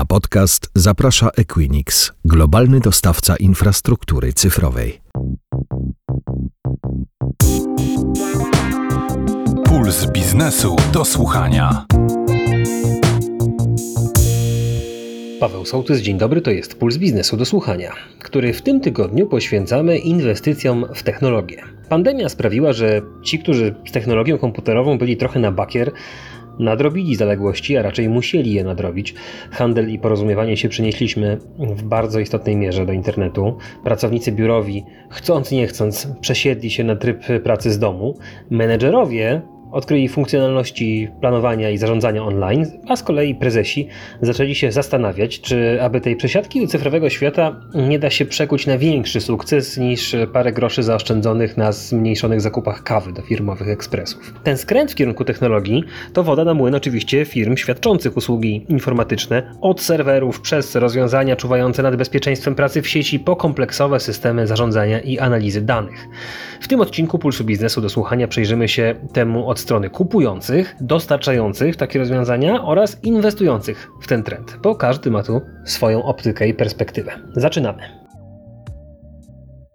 Na podcast zaprasza Equinix, globalny dostawca infrastruktury cyfrowej. Puls biznesu do słuchania. Paweł Sołtys, dzień dobry, to jest Puls Biznesu do Słuchania, który w tym tygodniu poświęcamy inwestycjom w technologię. Pandemia sprawiła, że ci, którzy z technologią komputerową byli trochę na bakier, nadrobili zaległości, a raczej musieli je nadrobić. Handel i porozumiewanie się przenieśliśmy w bardzo istotnej mierze do internetu. Pracownicy biurowi, chcąc nie chcąc, przesiedli się na tryb pracy z domu. Menedżerowie odkryli funkcjonalności planowania i zarządzania online, a z kolei prezesi zaczęli się zastanawiać, czy aby tej przesiadki do cyfrowego świata nie da się przekuć na większy sukces niż parę groszy zaoszczędzonych na zmniejszonych zakupach kawy do firmowych ekspresów. Ten skręt w kierunku technologii to woda na młyn oczywiście firm świadczących usługi informatyczne, od serwerów przez rozwiązania czuwające nad bezpieczeństwem pracy w sieci po kompleksowe systemy zarządzania i analizy danych. W tym odcinku Pulsu Biznesu do słuchania przyjrzymy się temu od strony kupujących, dostarczających takie rozwiązania oraz inwestujących w ten trend, bo każdy ma tu swoją optykę i perspektywę. Zaczynamy.